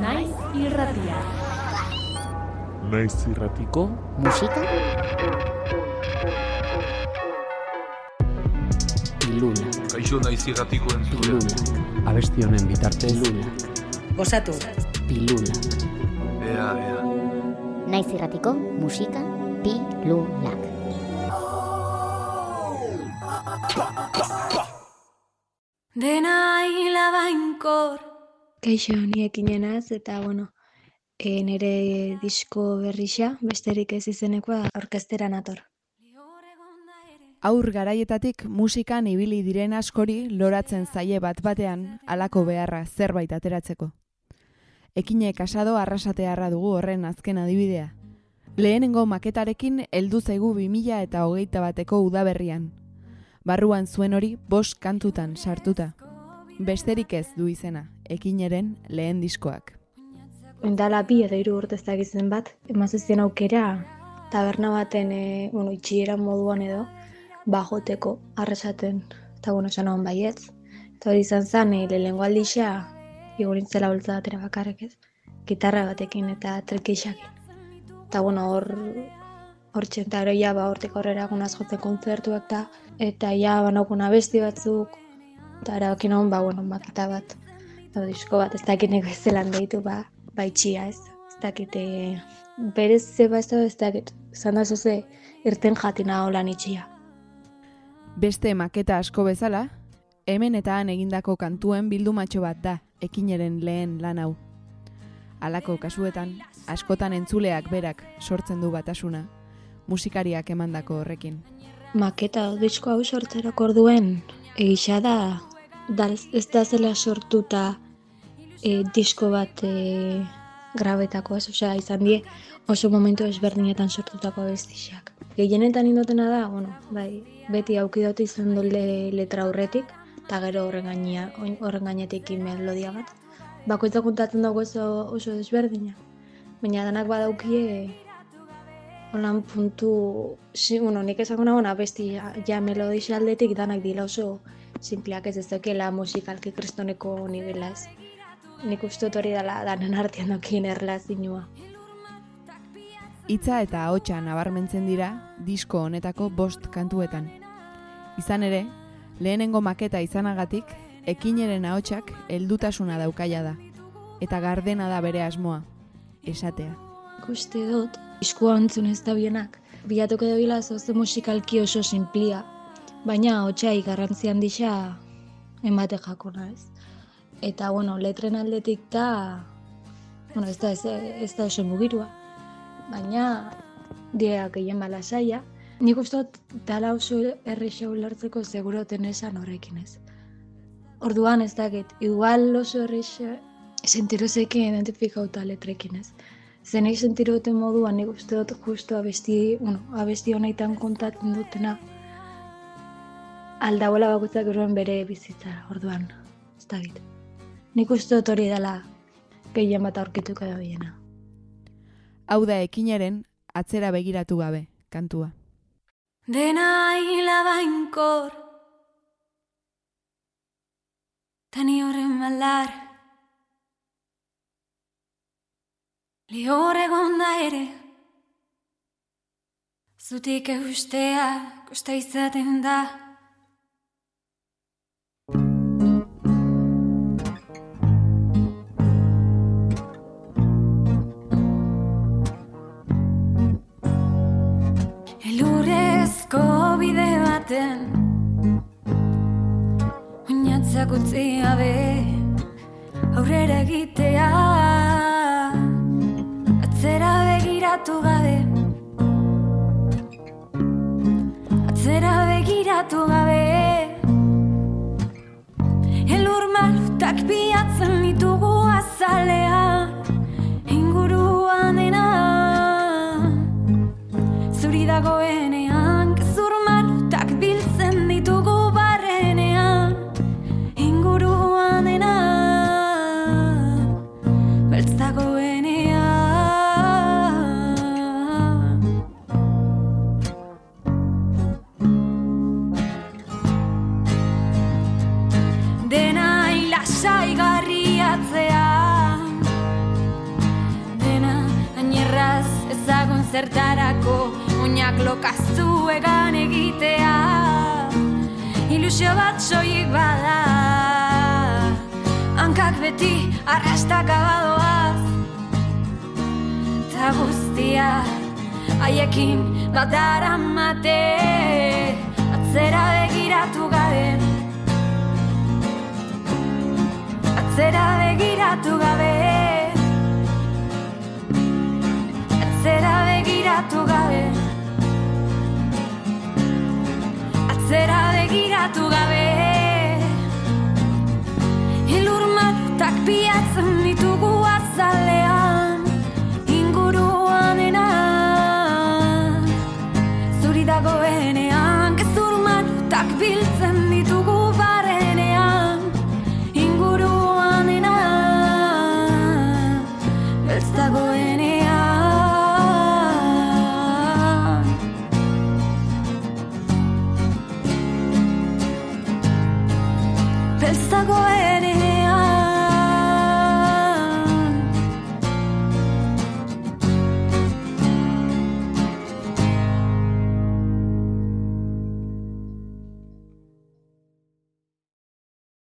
Naiz irratia. Naiz irratiko Musika Pilula Kaixo naiz irratiko entzule. Abesti honen bitartez Pilula Gozatu. Pilula Ea, ea. Naiz irratiko musika pilulak. Dena hila bainkor Kaixo, ni ekinenaz, eta bueno, e, nire disko berrixa, besterik ez izenekoa orkestera nator. Aur garaietatik musikan ibili diren askori loratzen zaie bat batean halako beharra zerbait ateratzeko. Ekine kasado arrasatearra dugu horren azken adibidea. Lehenengo maketarekin heldu zaigu 2000 eta hogeita bateko udaberrian. Barruan zuen hori bost kantutan sartuta. Besterik ez du izena, ekineren lehen diskoak. Ondala bi edo hiru urte ez dakizen bat, emazizien aukera, taberna baten, e, bueno, itxiera moduan edo, bajoteko arrasaten, eta bueno, esan hon baietz. Eta hori izan zen, e, lehenengo aldixa, igurintzela bultza batera bakarrik ez, gitarra batekin eta trikixakin. Eta bueno, hor, hor txentaro ja, ba, hortik aurrera gunaz jotzen kontzertuak eta, eta ja, banaukun abesti batzuk, eta erabakin hon, ba, bueno, maketa bat, edo disko bat, ez dakit nego ez zelan deitu, ba, baitxia ez. Ez dakit, e, berez zeba ez da, ez dakit, zan da zoze, irten jatina holan itxia. Beste maketa asko bezala, hemen eta han egindako kantuen bildumatxo bat da ekineren lehen lan hau. Halako kasuetan, askotan entzuleak berak sortzen du batasuna, musikariak emandako horrekin. Maketa disko hau sortzerako orduen, egisa da, da ez da zela sortuta e, disko bat e, grabetako ez, osea, izan die oso momentu ezberdinetan sortutako abestixak. Gehienetan indotena da, bueno, bai, beti aukidote izan dole letra aurretik, eta gero horren gainea, horren gainetik melodia bat. Bakoitzak kontatzen dago oso, oso desberdina. Baina danak badaukie holan puntu, si, bueno, nik esango nagoen abesti ja, ja melodixi aldetik danak dira oso simpleak ez ez dakela musikalki kristoneko nivela ez. Nik uste hori dela danen artean dokien erlazinua. Hitza eta ahotsa nabarmentzen dira disko honetako bost kantuetan. Izan ere, lehenengo maketa izanagatik, ekineren ahotsak heldutasuna daukaia da. Eta gardena da bere asmoa, esatea. Ikuste dut, diskua ontzun ez da bienak. Bilatuko da bila zoze musikalki oso simplia, baina hotxai garrantzi handisa emate jakona ez. Eta, bueno, letren aldetik da, bueno, ez da, ez, ez da oso mugirua, baina diak gehien bala saia. Nik uste dut dala oso errexau ulertzeko seguroten esan horrekin ez. Orduan ez dakit, igual oso errexa sentirozekin identifikauta letrekin ez. Zenek sentiroten moduan nik uste dut justo abesti, bueno, abesti honetan kontatzen dutena aldauela bakoitzak eruen bere bizitza, orduan, ez dakit. Nik uste dut hori dela gehien bat aurkituko da biena. Hau da ekineren atzera begiratu gabe, kantua. Dena hila bainkor Tani horren malar Lihor egon da ere Zutik eustea Kosta izaten da baten. Oinatzak utzi gabe Aurrera egitea. Atzera begiratu gabe. Atzera begiratu gabe. Elur malutak biatzen ditugu azalean zertarako Oinak lokaztu egan egitea. Ilusio bat soik bada Hankak beti arrastak abadoaz. Ta guztia haiekin bat mate Atzera begiratu gabe. Atzera begiratu gabe begiratu gabe. Elur matutak piatzen ditugu azalean Inguruan ena Zuri dagoenean Gezur matutak biltzen